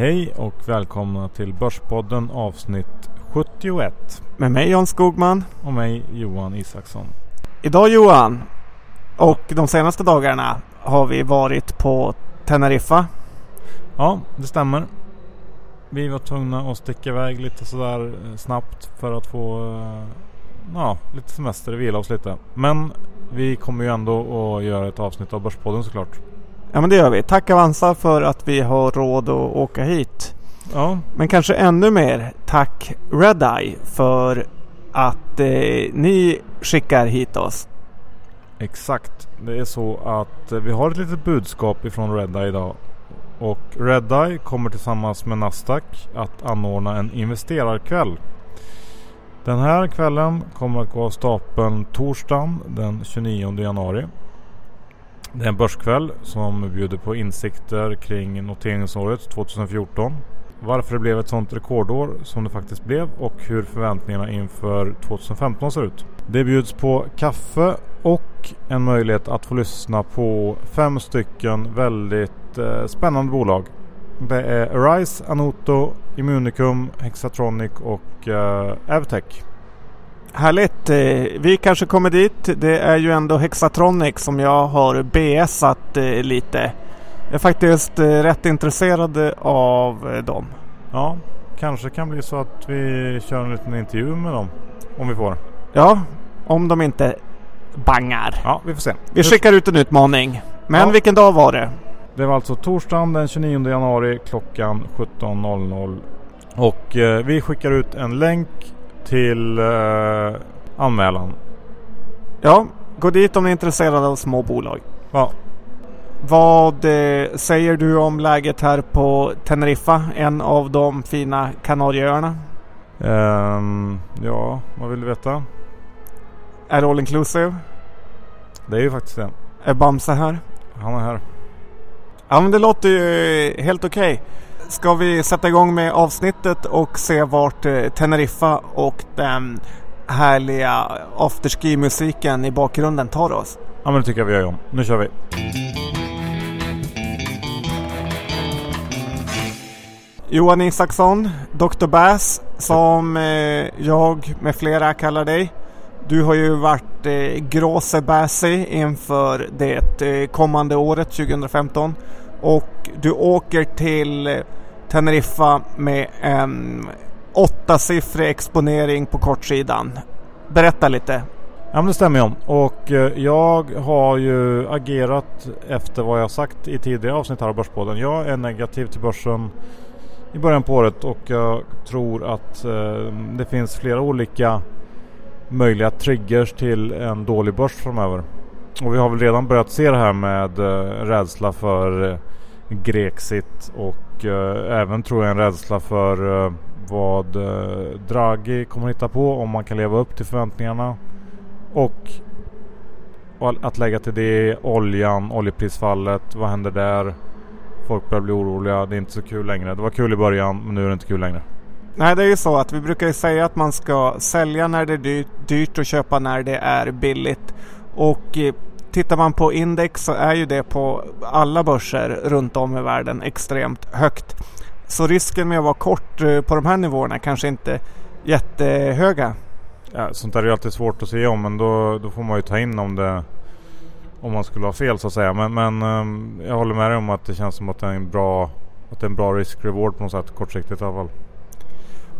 Hej och välkomna till Börspodden avsnitt 71. Med mig Jan Skogman. Och mig Johan Isaksson. Idag Johan och de senaste dagarna har vi varit på Teneriffa. Ja, det stämmer. Vi var tvungna att sticka iväg lite sådär eh, snabbt för att få eh, ja, lite semester vila oss lite. Men vi kommer ju ändå att göra ett avsnitt av Börspodden såklart. Ja men det gör vi. Tack Avanza för att vi har råd att åka hit. Ja. Men kanske ännu mer tack Redeye för att eh, ni skickar hit oss. Exakt. Det är så att eh, vi har ett litet budskap ifrån Redeye idag. Och Redeye kommer tillsammans med Nasdaq att anordna en investerarkväll. Den här kvällen kommer att gå av stapeln torsdagen den 29 januari. Det är en börskväll som bjuder på insikter kring noteringsåret 2014. Varför det blev ett sånt rekordår som det faktiskt blev och hur förväntningarna inför 2015 ser ut. Det bjuds på kaffe och en möjlighet att få lyssna på fem stycken väldigt eh, spännande bolag. Det är Arise, Anoto, Immunicum, Hexatronic och eh, Avtech. Härligt. Eh, vi kanske kommer dit. Det är ju ändå Hexatronic som jag har BSat eh, lite. Jag är faktiskt eh, rätt intresserad av dem. Ja, kanske kan bli så att vi kör en liten intervju med dem. Om vi får. Ja, om de inte bangar. Ja, vi får se. Vi skickar ut en utmaning. Men Ja. vilken dag var det? Det var alltså torsdagen den 29 januari klockan 17.00. Och eh, vi skickar ut en länk till eh, anmälan. Ja, gå dit om ni är intresserade av små bolag. Ja, Vad eh, säger du om läget här på Teneriffa? En av de fina Kanarieöarna. ehm, ja, vad vill du veta? Är all inclusive? Det är ju faktiskt det. Är Bamse här? Han är här. Ja men det låter ju helt okej. Ska vi sätta igång med avsnittet och se vart eh, Teneriffa och den härliga afterski-musiken i bakgrunden tar oss? Ja men det tycker jag vi gör om. Nu kör vi. Johan Isaksson, Dr. Bass, som eh, jag med flera kallar dig. Du har ju varit eh, Gråse Bassi inför det eh, kommande året 2015 och du åker till Teneriffa med en åttasiffrig exponering på kortsidan. Berätta lite. Ja men det stämmer ju om. Och eh, jag har ju agerat efter vad jag sagt i tidigare avsnitt här av Börspodden. Jag är negativ till börsen i början på året och jag tror att eh, det finns flera olika möjliga triggers till en dålig börs framöver. Och vi har väl redan börjat se det här med eh, rädsla för Grexit och och eh, även tror jag en rädsla för eh, vad eh, Draghi kommer hitta på om man kan leva upp till förväntningarna. Och och att lägga till det oljan, oljeprisfallet, vad händer där? Folk börjar bli oroliga, det är inte så kul längre. Det var kul i början men nu är det inte kul längre. Nej, det är ju så att vi brukar ju säga att man ska sälja när det är dyrt, dyrt och köpa när det är billigt. Och tittar man på index så är ju det på alla börser runt om i världen extremt högt. Så risken med att vara kort eh, på de här nivåerna kanske inte jättehöga. Ja, sånt där är ju alltid svårt att se om men då, då får man ju ta in om det om man skulle ha fel så att säga. Men, men ehm, jag håller med dig om att det känns som att det är en bra att det är en bra risk-reward på något sätt kortsiktigt i alla fall.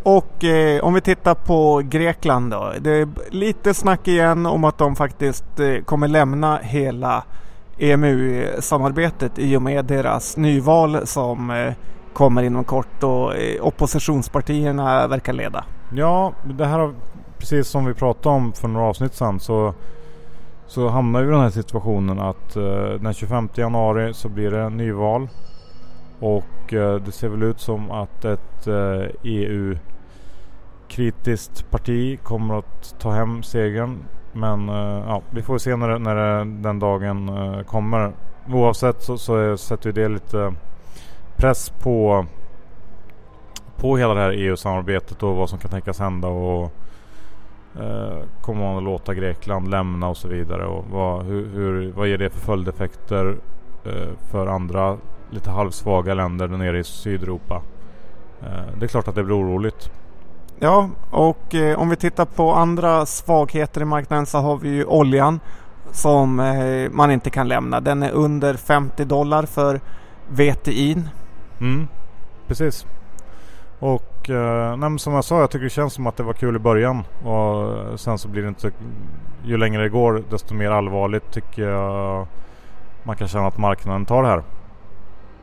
Och eh, om vi tittar på Grekland då. Det är lite snack igen om att de faktiskt eh, kommer lämna hela EMU-samarbetet i och med deras nyval som eh, kommer inom kort och eh, oppositionspartierna verkar leda. Ja, det här har precis som vi pratade om för några avsnitt sedan så så hamnar vi i den här situationen att eh, den 25 januari så blir det nyval. Och eh, det ser väl ut som att ett eh, Kritiskt parti kommer att ta hem segern. Men eh, ja, vi får se när, det, när det, den dagen eh, kommer. Oavsett så, så sätter ju det lite press på på hela det här EU-samarbetet och vad som kan tänkas hända och eh, Uh, kommer man att låta Grekland lämna och så vidare och vad, hur, hur, vad ger det för följdeffekter uh, för andra lite halvsvaga länder där nere i Sydeuropa. Uh, det är klart att det blir oroligt. Ja, och eh, om vi tittar på andra svagheter i marknaden så har vi ju oljan som eh, man inte kan lämna. Den är under 50 dollar för VTI. Mm, precis. Och eh, nej, som jag sa, jag tycker det känns som att det var kul i början. Och sen så blir det inte... Ju längre det går desto mer allvarligt tycker jag man kan känna att marknaden tar det här.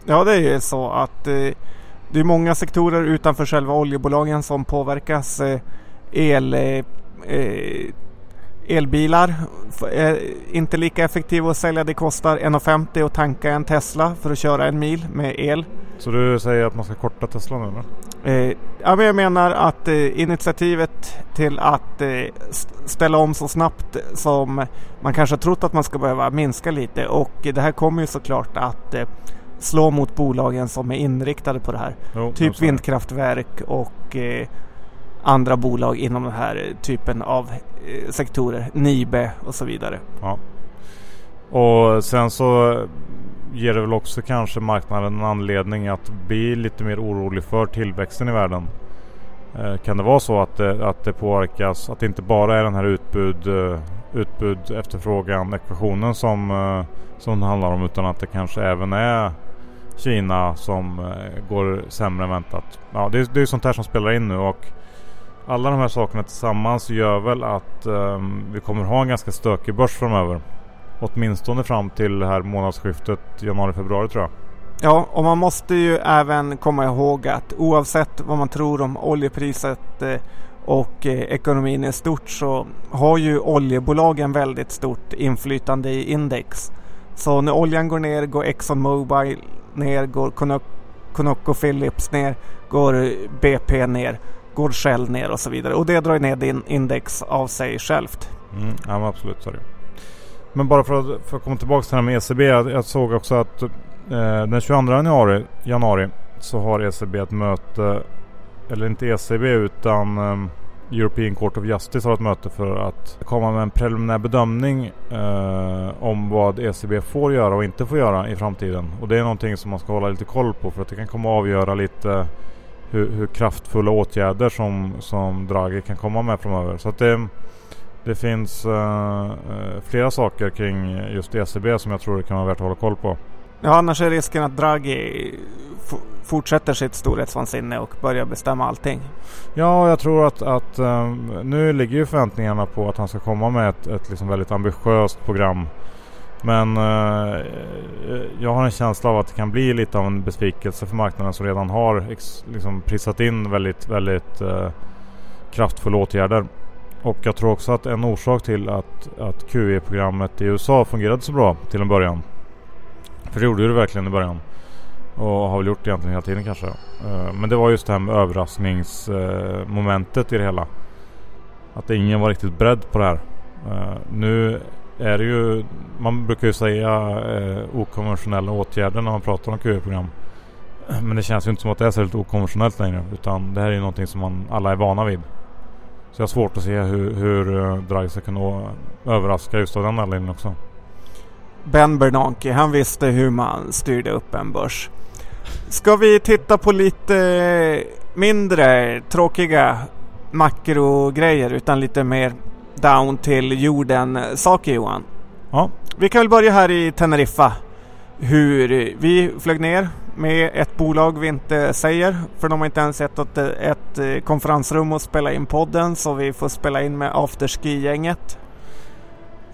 Ja, det är ju så att eh, det är många sektorer utanför själva oljebolagen som påverkas. Eh, el, eh, eh elbilar är inte lika effektiva att sälja. Det kostar 1,50 att tanka en Tesla för att köra en mil med el. Så du säger att man ska korta Tesla nu? Eh, ja, men jag menar att eh, initiativet till att eh, ställa om så snabbt som man kanske trott att man ska behöva minska lite och det här kommer ju såklart att slå mot bolagen som är inriktade på det här. Jo, typ vindkraftverk och eh, andra bolag inom den här typen av eh, sektorer. Nibe och så vidare. Ja. Och sen så ger det väl också kanske marknaden en anledning att bli lite mer orolig för tillväxten i världen. Eh, kan det vara så att det, att det påverkas, att det inte bara är den här utbud, eh, utbud efterfrågan ekvationen som, som det handlar om utan att det kanske även är Kina som eh, går sämre än väntat. Ja, det, är, det är sånt här som spelar in nu och alla de här sakerna tillsammans gör väl att um, vi kommer ha en ganska stökig börs framöver. Åtminstone fram till det här månadsskiftet januari-februari tror jag. Ja, och man måste ju även komma ihåg att oavsett vad man tror om oljepriset eh, och eh, ekonomin i stort så har ju oljebolagen väldigt stort inflytande i index. Så när oljan går ner går Exxon Mobil ner, går Conoco Philips ner, går BP ner går Shell ner och så vidare. Och det drar ner din index av sig självt. Mm, ja men absolut så är det. Men bara för att, för att komma tillbaka till det här med ECB. Jag, jag såg också att eh, den 22 januari, januari så har ECB ett möte. Eller inte ECB utan eh, European Court of Justice har ett möte för att komma med en preliminär bedömning eh, om vad ECB får göra och inte får göra i framtiden. Och det är någonting som man ska hålla lite koll på för att det kan komma att avgöra lite hur, hur, kraftfulla åtgärder som, som Draghi kan komma med framöver. Så att det, det finns eh, eh flera saker kring just ECB som jag tror det kan vara värt att hålla koll på. Ja, annars är risken att Draghi fortsätter sitt storhetsvansinne och börjar bestämma allting. Ja, jag tror att, att um, nu ligger ju förväntningarna på att han ska komma med ett, ett liksom väldigt ambitiöst program men uh, jag har en känsla av att det kan bli lite av en besvikelse för marknaden som redan har liksom prisat in väldigt, väldigt uh, kraftfulla åtgärder. Och jag tror också att en orsak till att, att QE-programmet i USA fungerade så bra till en början. För det gjorde det verkligen i början. Och har väl gjort det egentligen hela tiden kanske. Eh, men det var just det här med överraskningsmomentet i det hela. Att ingen var riktigt beredd på det här. Eh, nu är det ju, man brukar ju säga eh, okonventionella åtgärder när man pratar om QE-program. Men det känns ju inte som att det är särskilt okonventionellt längre. Utan det här är ju någonting som man alla är vana vid. Så jag har svårt att se hur, hur Draghi ska kunna överraska just av den anledningen också. Ben Bernanke, han visste hur man styrde upp en börs. Ska vi titta på lite mindre tråkiga makrogrejer utan lite mer down till jorden saker Johan. Ja. Vi kan väl börja här i Teneriffa. Hur vi flög ner med ett bolag vi inte säger. För de har inte ens ett, ett, ett konferensrum att spela in podden så vi får spela in med afterski-gänget.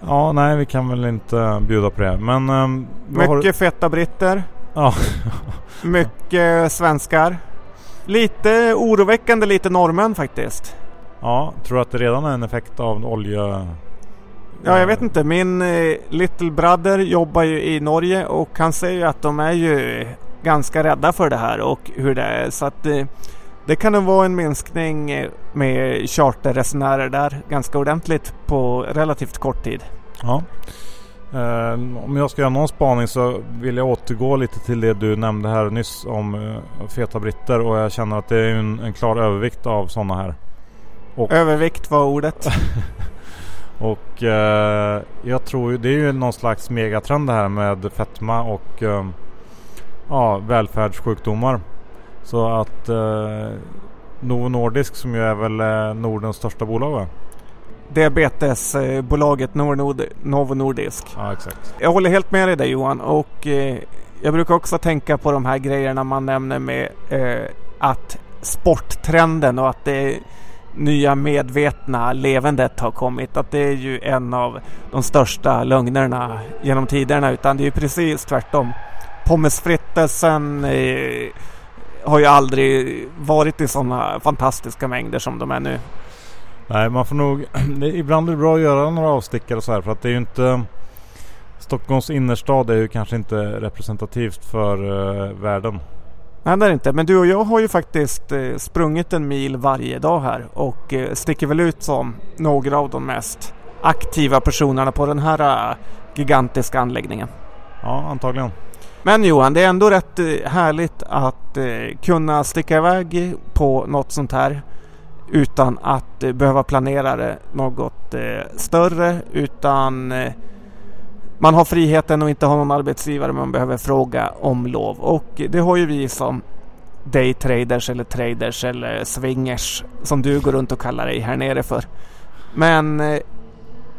Ja, nej vi kan väl inte bjuda på det. Men, um, Mycket har... feta britter. Ja. Mycket svenskar. Lite oroväckande lite norrmän faktiskt. Ja, tror du att det redan är en effekt av olja? Ja, jag vet inte. Min eh, little brother jobbar ju i Norge och han säger att de är ju ganska rädda för det här och hur det är. Så att eh, det kan nog vara en minskning eh, med charterresenärer där ganska ordentligt på relativt kort tid. Ja. Uh, om jag ska göra någon spaning så vill jag återgå lite till det du nämnde här nyss om uh, feta britter och jag känner att det är en, en klar övervikt av sådana här. Och, Övervikt var ordet. och eh, jag tror det är ju någon slags megatrend det här med fetma och eh, ja, välfärdssjukdomar. Så att eh, Novo Nordisk som ju är väl eh, Nordens största bolag va? Diabetesbolaget Novo Nordisk. Ja exakt. Jag håller helt med dig där Johan och eh, jag brukar också tänka på de här grejerna man nämner med eh, att sporttrenden och att det nya medvetna levandet har kommit. Att det är ju en av de största lögnerna genom tiderna utan det är ju precis tvärtom. Pommesfrittelsen eh, har ju aldrig varit i sådana fantastiska mängder som de är nu. Nej, man får nog... ibland är det bra att göra några avstickare så här för att det är ju inte... Stockholms innerstad är ju kanske inte representativt för uh, världen. Nej det är inte. Men du och jag har ju faktiskt eh, sprungit en mil varje dag här och eh, sticker väl ut som några av de mest aktiva personerna på den här gigantiska anläggningen. Ja, antagligen. Men Johan, det är ändå rätt eh, härligt att eh, kunna sticka iväg på något sånt här utan att eh, behöva planera det något större utan man har friheten att inte ha någon arbetsgivare man behöver fråga om lov och det har ju vi som daytraders eller traders eller swingers som du går runt och kallar dig här nere för. Men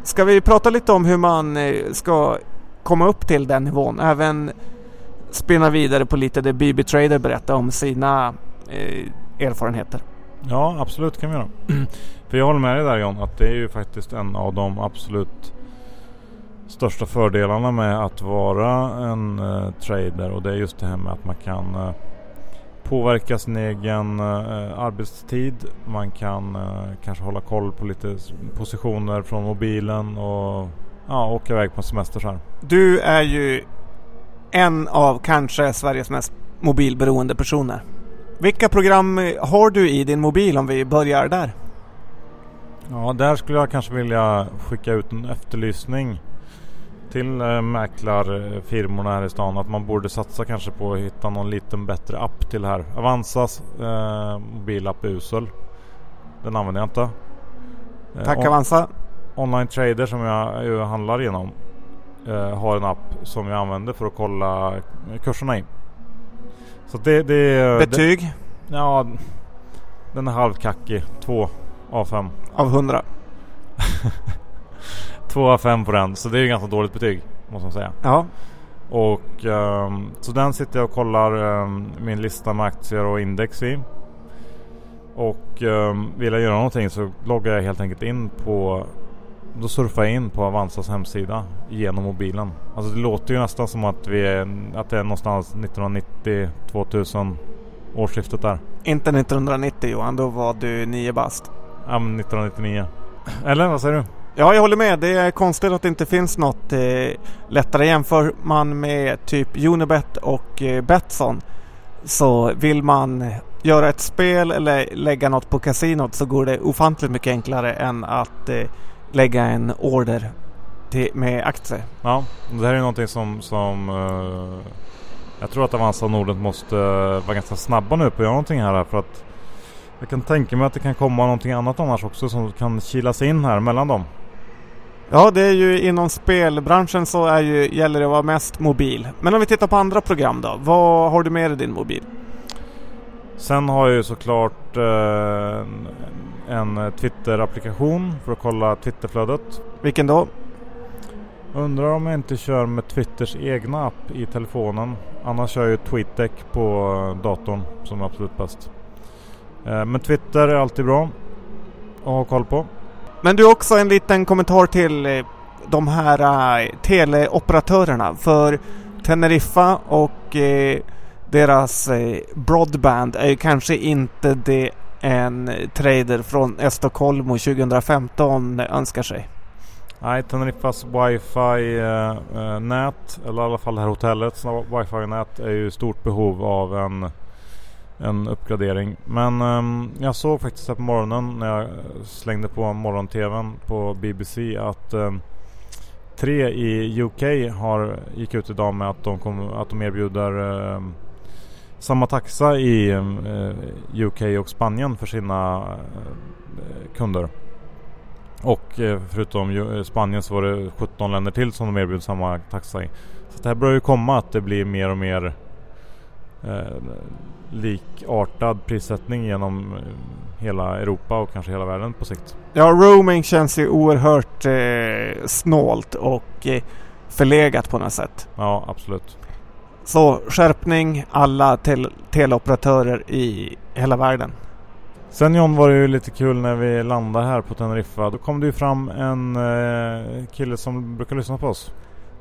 ska vi prata lite om hur man ska komma upp till den nivån? Även spinna vidare på lite det BB Trader berättar om sina eh, erfarenheter. Ja, absolut kan vi göra. För jag håller med dig där John, att det är ju faktiskt en av de absolut största fördelarna med att vara en uh, trader och det är just det här med att man kan uh, påverka sin egen uh, arbetstid. Man kan kanske hålla koll på lite positioner från mobilen och ja, åka iväg på semester så här. Du är ju en av kanske Sveriges mest mobilberoende personer. Vilka program har du i din mobil om vi börjar där? Ja, där skulle jag kanske vilja skicka ut en efterlysning till äh, mäklarfirmorna här i stan att man borde satsa kanske på att hitta någon liten bättre app till det här. Avanzas äh, mobilapp är usel. Den använder jag inte. Eh, Tack Avanza. Online Trader som jag ju handlar genom eh, har en app som jag använder för att kolla kurserna i. Så det, det Betyg? Det, ja, den är halvkackig. 2 av 5. Av 100? 2 av 5 på den. Så det är ju ganska dåligt betyg. Måste man säga. Ja. Och um, så den sitter jag och kollar um, min lista med aktier och index i. Och um, vill jag göra någonting så loggar jag helt enkelt in på då surfar jag in på Avanzas hemsida genom mobilen. Alltså det låter ju nästan som att, vi är, att det är någonstans 1990-2000 årsskiftet där. Inte 1990 Johan, då var du nio bast. Ja men 1999. Eller vad säger du? Ja, jag håller med. Det är konstigt att det inte finns något eh, lättare. Jämför man med typ Unibet och eh, Betsson så vill man göra ett spel eller lägga något på kasinot så går det ofantligt mycket enklare än att eh, lägga en order till, med aktier. Ja, det här är någonting som, som uh, jag tror att Avanza och Nordnet måste uh, vara ganska snabba nu på att göra någonting här för att jag kan tänka mig att det kan komma någonting annat annars också som kan kilas in här mellan dem. Ja, det är ju inom spelbranschen så är ju, gäller det att vara mest mobil. Men om vi tittar på andra program då. Vad har du med dig din mobil? Sen har jag ju såklart eh, en Twitter-applikation för att kolla Twitterflödet. Vilken då? Undrar om jag inte kör med Twitters egna app i telefonen. Annars kör jag ju TweetDeck på datorn som är absolut bäst. Eh, men Twitter är alltid bra att ha koll på. Men du också en liten kommentar till eh, de här eh, teleoperatörerna. För Teneriffa och deras broadband är ju kanske inte det en trader från Estocolmo 2015 önskar sig? Nej, Teneriffas wifi-nät, eh, eh, eller i alla fall det här hotellets wifi-nät är ju stort behov av en, en uppgradering. Men um, jag såg faktiskt här på morgonen när jag slängde på morgon-tvn på BBC att um, tre i UK har, gick ut idag med att de, kom, att de erbjuder um, samma taxa i eh, UK och Spanien för sina eh, kunder. Och eh, förutom Spanien så var det 17 länder till som de erbjuder samma taxa i. Så det här börjar ju komma att det blir mer och mer eh, likartad prissättning genom eh, hela Europa och kanske hela världen på sikt. Ja, roaming känns ju oerhört eh, snålt och eh, förlegat på något sätt. Ja, absolut. Så skärpning alla tel teleoperatörer i hela världen. Sen John var det ju lite kul när vi landade här på Teneriffa. Då kom det ju fram en eh, kille som brukar lyssna på oss.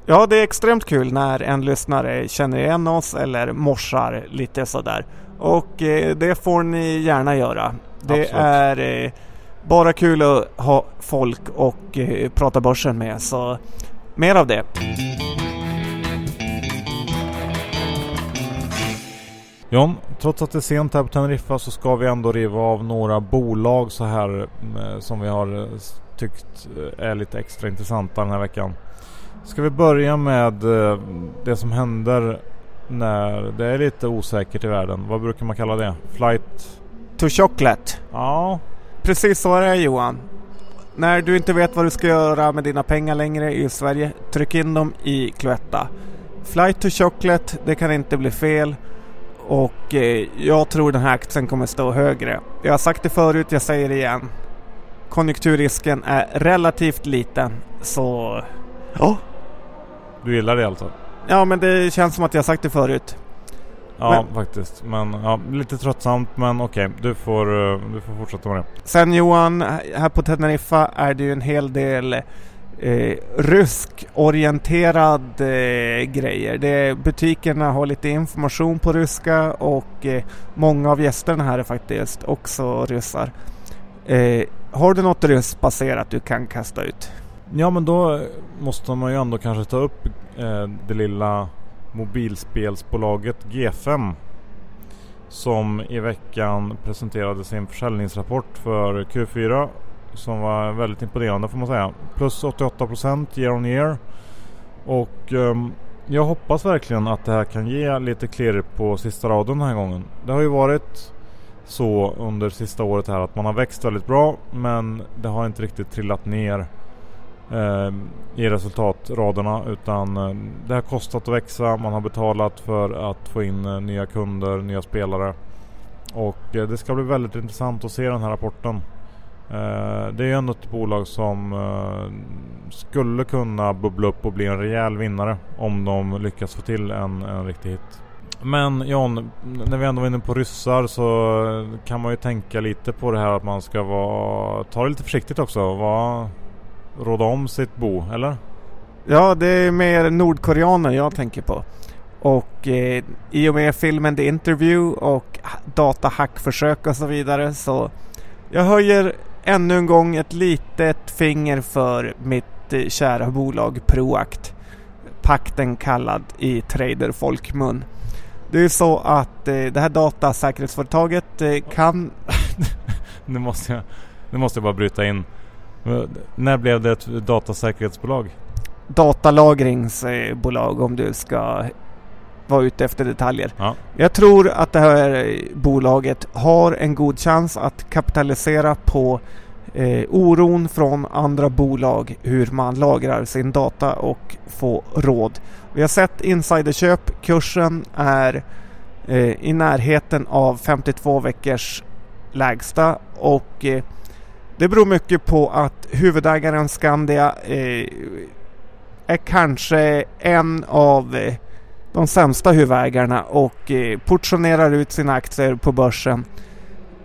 Ja, det är extremt kul när en lyssnare känner igen oss eller morsar lite sådär. Och eh, det får ni gärna göra. Det Absolut. är eh, bara kul att ha folk och eh, prata börsen med. Så mer av det. John, trots att det är sent här på Teneriffa så ska vi ändå riva av några bolag så här eh, som vi har eh, tyckt eh, är lite extra intressanta den här veckan. Ska vi börja med det som händer när det är lite osäkert i världen. Vad brukar man kalla det? Flight? To chocolate. Ja, Precis så är det Johan. När du inte vet vad du ska göra med dina pengar längre i Sverige, tryck in dem i Cloetta. Flight to chocolate, det kan inte bli fel. Och eh, jag tror den här aktien kommer stå högre. Jag har sagt det förut, jag säger det igen. Konjunkturrisken är relativt liten, så... Ja. du gillar det alltså? Ja, men det känns som att jag har sagt det förut. Ja, faktiskt. Men ja, lite tröttsamt men okej. Du, får, eh, du får fortsätta med det. Sen Johan, här på Teneriffa är det ju en hel del eh, ryskorienterad eh, grejer. Det, butikerna har lite information på ryska och eh, många av gästerna här är faktiskt också ryssar. Eh, har du något ryssbaserat du kan kasta ut? Ja men då måste man ju ändå kanske ta upp eh, det lilla mobilspelsbolaget G5 som i veckan presenterade sin försäljningsrapport för Q4 som var väldigt imponerande får man säga. Plus 88% year on year. Och ehm, jag hoppas verkligen att det här kan ge lite klirr på sista raden den här gången. Det har ju varit så under sista året här att man har växt väldigt bra men det har inte riktigt trillat ner eh, i resultatraderna utan eh, det har kostat att växa. Man har betalat för att få in eh, nya kunder, nya spelare. Och eh, det ska bli väldigt intressant att se den här rapporten. Eh, det är ju ändå ett bolag som eh, skulle kunna bubbla upp och bli en rejäl vinnare om de lyckas få till en, en riktig hit. Men John, när vi ändå var inne på ryssar så kan man ju tänka lite på det här att man ska vara, ta det lite försiktigt också. Vara, råda om sitt bo, eller? Ja, det är mer nordkoreaner jag tänker på. Och eh, i och med filmen The Interview och datahackförsök och så vidare så jag höjer ännu en gång ett litet finger för mitt eh, kära bolag Proact. Pakten kallad i traderfolkmun. Det är så att eh, det här datasäkerhetsföretaget eh, kan... nu, måste jag, nu måste jag bara bryta in. När blev det ett datasäkerhetsbolag? datalagringsbolag om du ska vara ute efter detaljer. Ja. Jag tror att det här bolaget har en god chans att kapitalisera på eh, oron från andra bolag hur man lagrar sin data och få råd. Vi har sett insiderköp. Kursen är eh, i närheten av 52 veckors lägsta och eh, det beror mycket på att huvudägaren Skandia eh, är kanske en av eh, de sämsta huvudägarna och eh, portionerar ut sina aktier på börsen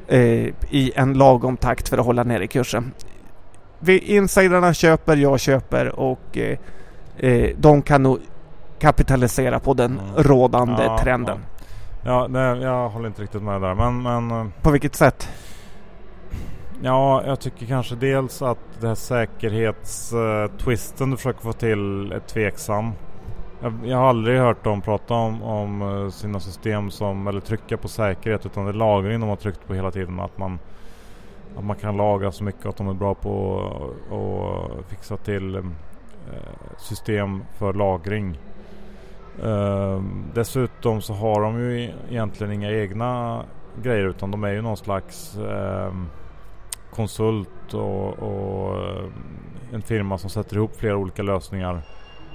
eh, i en lagom takt för att hålla nere kursen. Insiderna köper, jag köper och eh, de kan nog kapitalisera på den Mm. rådande Ja, trenden. Ja, nej, jag håller inte riktigt med där. Men, men På vilket sätt? ja, jag tycker kanske dels att det här säkerhetstwisten du försöker få till är tveksam. Jag, jag har aldrig hört dem prata om, om eh, sina system som, eller trycka på säkerhet utan det är lagring de har tryckt på hela tiden. Att man, att man kan lagra så mycket att de är bra på att- fixa till eh, system för lagring. Ehm, dessutom så har de ju e-, egentligen inga egna grejer utan de är ju någon slags ehm, konsult och, och eh, en firma som sätter ihop flera olika lösningar.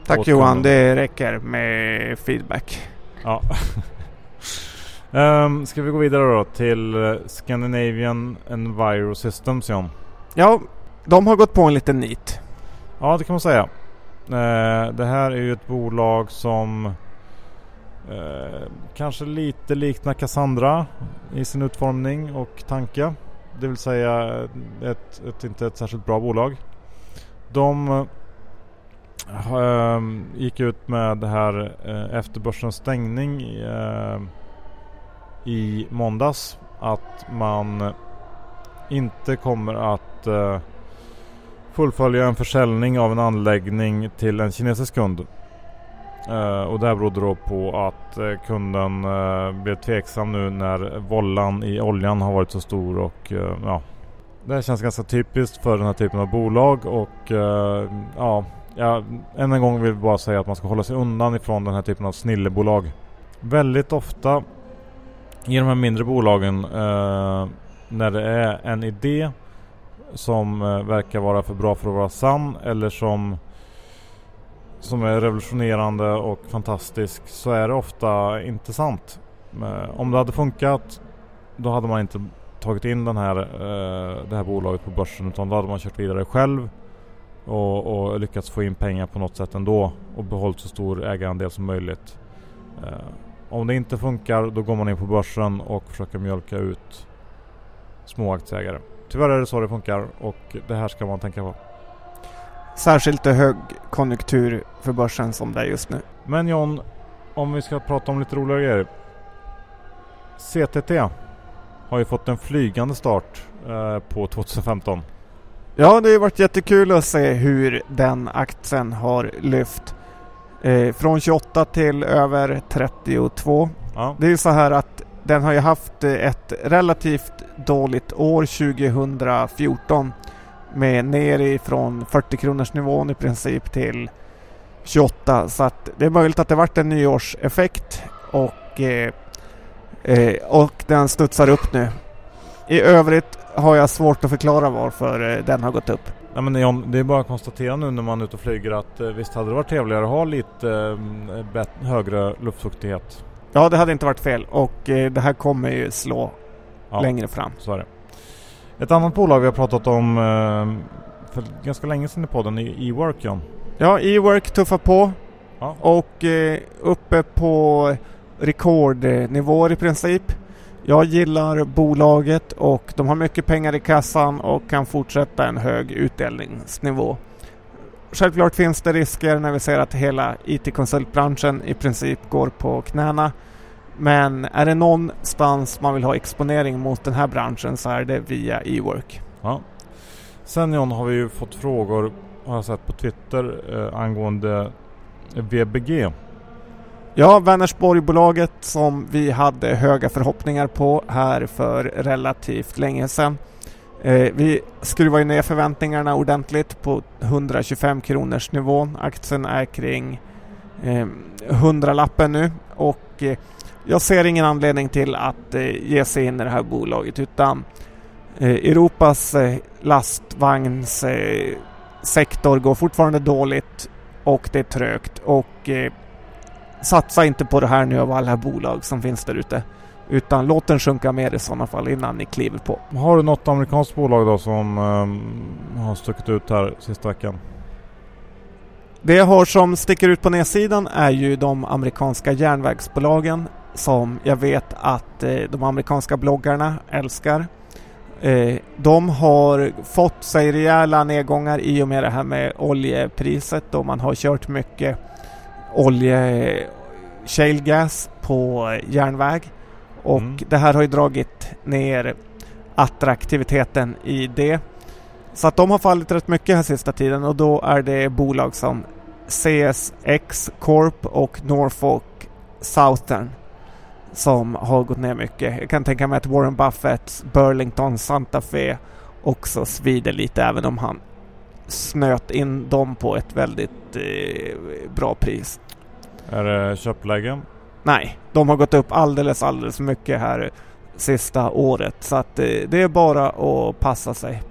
Tack Johan, det räcker med feedback. Ja. Um, ska vi gå vidare då till eh, Scandinavian Enviro Systems John? Ja, de har gått på en liten nit. Ja, det kan man säga. Uh, det här är ju ett bolag som uh, kanske lite liknar Cassandra i sin utformning och tanke. Det vill säga ett, ett inte ett särskilt bra bolag. De Ehm, gick ut med det här eh, efter börsens stängning eh, i måndags att man inte kommer att eh, fullfölja en försäljning av en anläggning till en kinesisk kund. Uh, och det här berodde då på att uh, kunden blev tveksam nu när vollan i oljan har varit så stor och ja. Det här känns ganska typiskt för den här typen av bolag och ja, ja, än en gång vill jag bara säga att man ska hålla sig undan ifrån den här typen av snillebolag. Väldigt ofta i de här mindre bolagen eh, när det är en idé som eh, verkar vara för bra för att vara sann eller som som är revolutionerande och fantastisk så är det ofta inte sant. Eh, om det hade funkat då hade man inte tagit in den här, eh, det här bolaget på börsen utan då hade man kört vidare själv och, och lyckats få in pengar på något sätt ändå och behållit så stor ägarandel som möjligt. Eh, om det inte funkar då går man in på börsen och försöker mjölka ut små aktieägare. Tyvärr är det så det funkar och det här ska man tänka på. Särskilt i högkonjunktur för börsen som det är just nu. Men John, om vi ska prata om lite roligare grejer. CTT har ju fått en flygande start eh, på 2015. Ja, det har varit jättekul att se hur den aktien har lyft. Eh, från 28 till över 32. Ja. Det är ju så här att den har ju haft eh, ett relativt dåligt år 2014 med ner ifrån 40 kronors nivån i princip till 28 så att det är möjligt att det varit en nyårseffekt och, eh, eh, och den studsar upp nu. I övrigt har jag svårt att förklara varför eh, den har gått upp. Ja, men John, det är bara att konstatera nu när man är ute och flyger att eh, visst hade det varit trevligare att ha lite eh, högre luftfuktighet? Ja, det hade inte varit fel och det här kommer ju slå ja, längre fram. Så är det. Ett annat bolag vi har pratat om för ganska länge sedan i podden är E-work John. Ja, E-work tuffar på ja. och uppe på rekordnivåer i princip. Jag gillar bolaget och de har mycket pengar i kassan och kan fortsätta en hög utdelningsnivå. Självklart finns det risker när vi ser att hela IT-konsultbranschen i princip går på knäna. Men är det någonstans man vill ha exponering mot den här branschen så är det via e-work. Ja. Sen John har vi ju fått frågor, har jag sett på Twitter, eh, angående VBG. Ja, Vänersborgbolaget som vi hade höga förhoppningar på här för relativt länge sedan. Eh, vi skruvar ju ner förväntningarna ordentligt på 125 kronors nivån. Aktien är kring eh, 100-lappen nu och eh, jag ser ingen anledning till att eh, ge sig in i det här bolaget utan eh, Europas eh, lastvagnssektor eh, går fortfarande dåligt och det är trögt och eh, satsa inte på det här nu av alla bolag som finns där ute. Utan låt den sjunka mer i sådana fall innan ni kliver på. Har du något amerikanskt bolag då som um, har stuckit ut här sista veckan? Det jag har som sticker ut på nedsidan är ju de amerikanska järnvägsbolagen som jag vet att eh, de amerikanska bloggarna älskar. Eh, de har fått sig rejäla nedgångar i och med det här med oljepriset då man har kört mycket olje shale gas på järnväg och mm. det här har ju dragit ner attraktiviteten i det. Så att de har fallit rätt mycket här sista tiden och då är det bolag som CSX Corp och Norfolk Southern som har gått ner mycket. Jag kan tänka mig att Warren Buffetts Burlington Santa Fe också svider lite även om han snöt in dem på ett väldigt eh, bra pris. Är det köpläge? Nej, de har gått upp alldeles, alldeles för mycket här sista året. Så att eh, det är bara att passa sig.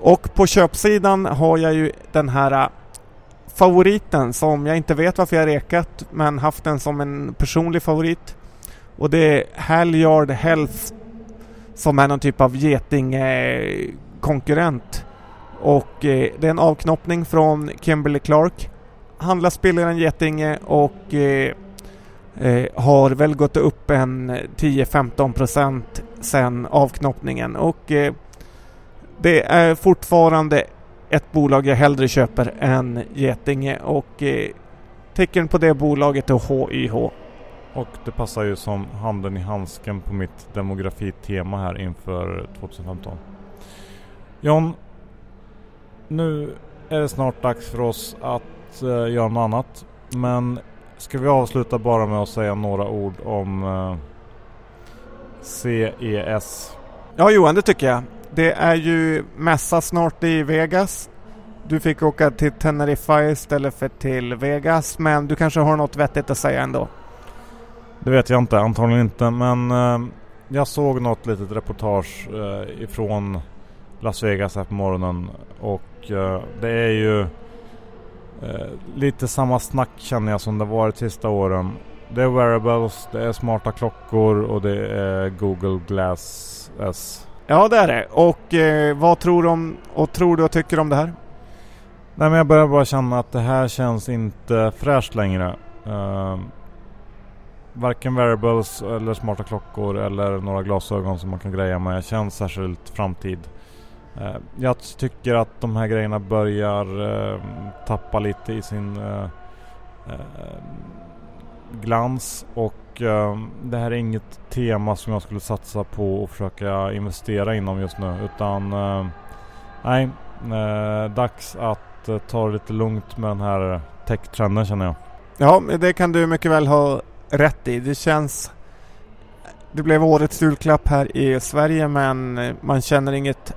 Och på köpsidan har jag ju den här eh, favoriten som jag inte vet varför jag rekat men haft den som en personlig favorit. Och det är Halyard Health som är någon typ av getingkonkurrent. Och eh, det är en avknoppning från Kimberly Clark. Handlas billigare än Getinge och eh, eh, har väl gått upp en 10-15 procent sen avknoppningen. Och eh, det är fortfarande ett bolag jag hellre köper än Getinge och eh, tecken på det bolaget är HYH. Och det passar ju som handen i handsken på mitt demografitema här inför 2015. John, nu är det snart dags för oss att uh, göra något annat. Men ska vi avsluta bara med att säga några ord om uh, CES? Ja Johan, det tycker jag. Det är ju mässa snart i Vegas. Du fick åka till Teneriffa istället för till Vegas, men du kanske har något vettigt att säga ändå? Det vet jag inte, antagligen inte, men uh, jag såg något litet reportage ifrån Las Vegas här på morgonen och uh, det är ju uh, lite samma snack känner jag som det varit sista åren. Det är wearables, det är smarta klockor och det är Google Glass S. Ja det är det. Och uh, vad tror du om och tror du och tycker om det här? Nej men jag börjar bara känna att det här känns inte fräscht längre. varken wearables eller smarta klockor eller några glasögon som man kan greja med känns särskilt framtid. Eh, jag tycker att de här grejerna börjar eh, tappa lite i sin eh, eh glans och eh, det här är inget tema som jag skulle satsa på och försöka investera inom just nu utan nej, dags att ta det lite lugnt med den här tech-trenden känner jag. Ja, det kan du mycket väl ha rätt i. Det känns det blev årets julklapp här i Sverige men man känner inget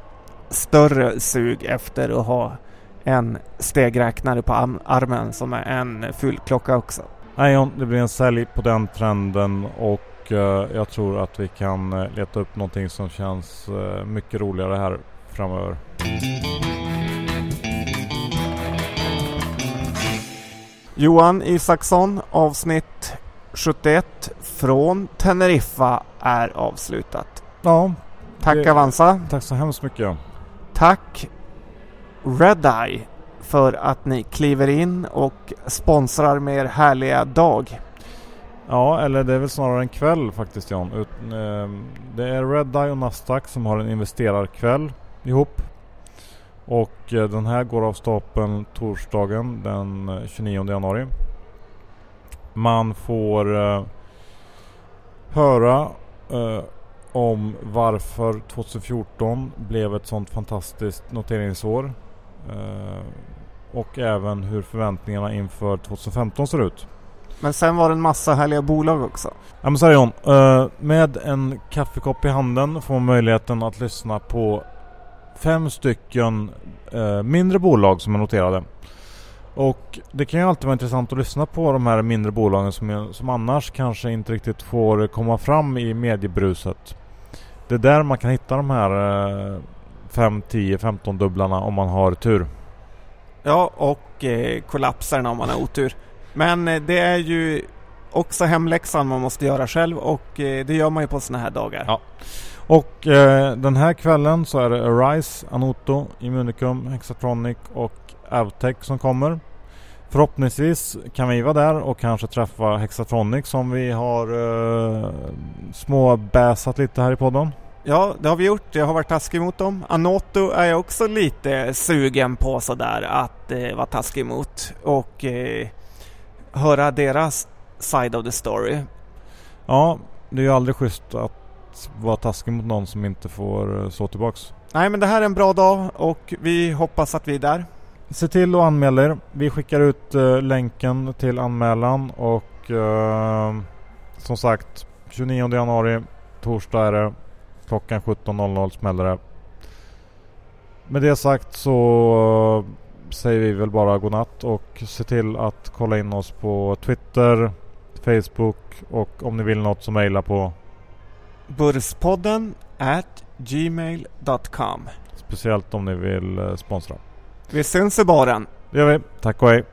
större sug efter att ha en stegräknare på armen som är en fyllklocka också. Nej det blir en sälj på den trenden och uh, jag tror att vi kan uh, leta upp någonting som känns uh, mycket roligare här framöver. Johan Isaksson, avsnitt 71 från Teneriffa är avslutat. Ja. Tack det, Avanza. Tack så hemskt mycket. Tack Redeye för att ni kliver in och sponsrar med er härliga dag. Ja, eller det är väl snarare en kväll faktiskt John. Ehm, det är Redeye och Nasdaq som har en investerarkväll ihop. Och eh, den här går av stapeln torsdagen den eh, 29 januari. Man får eh, höra eh, om varför 2014 blev ett sånt fantastiskt noteringsår. Eh, och även hur förväntningarna inför 2015 ser ut. Men sen var det en massa härliga bolag också. Ja men så här John, eh, med en kaffekopp i handen får man möjligheten att lyssna på fem stycken eh, mindre bolag som är noterade. Och det kan ju alltid vara intressant att lyssna på de här mindre bolagen som, som annars kanske inte riktigt får komma fram i mediebruset. Det är där man kan hitta de här 5, 10, 15 dubblarna om man har tur. Ja, och eh, kollapserna om man har otur. Men eh, det är ju också hemläxan man måste göra själv och eh, det gör man ju på sådana här dagar. Ja. Och eh, den här kvällen så är det Arise, Anoto, Immunicum, Hexatronic och Avtech som kommer. Förhoppningsvis kan vi vara där och kanske träffa Hexatronic som vi har uh, småbäsat lite här i podden. Ja, det har vi gjort. Jag har varit taskig mot dem. Anoto är jag också lite sugen på sådär att uh, vara taskig mot och uh, höra deras side of the story. Ja, det är ju aldrig schysst att vara taskig mot någon som inte får slå tillbaks. Nej, men det här är en bra dag och vi hoppas att vi är där. Se till att anmäla er. Vi skickar ut uh, länken till anmälan och uh, som sagt 29 januari, torsdag är det. Klockan 17.00 smäller det. Med det sagt så uh, säger vi väl bara godnatt och se till att kolla in oss på Twitter, Facebook och om ni vill något så mejla på Burspodden at gmail.com Speciellt om ni vill sponsra. Vi syns i baren. Det gör vi. Tack och hej.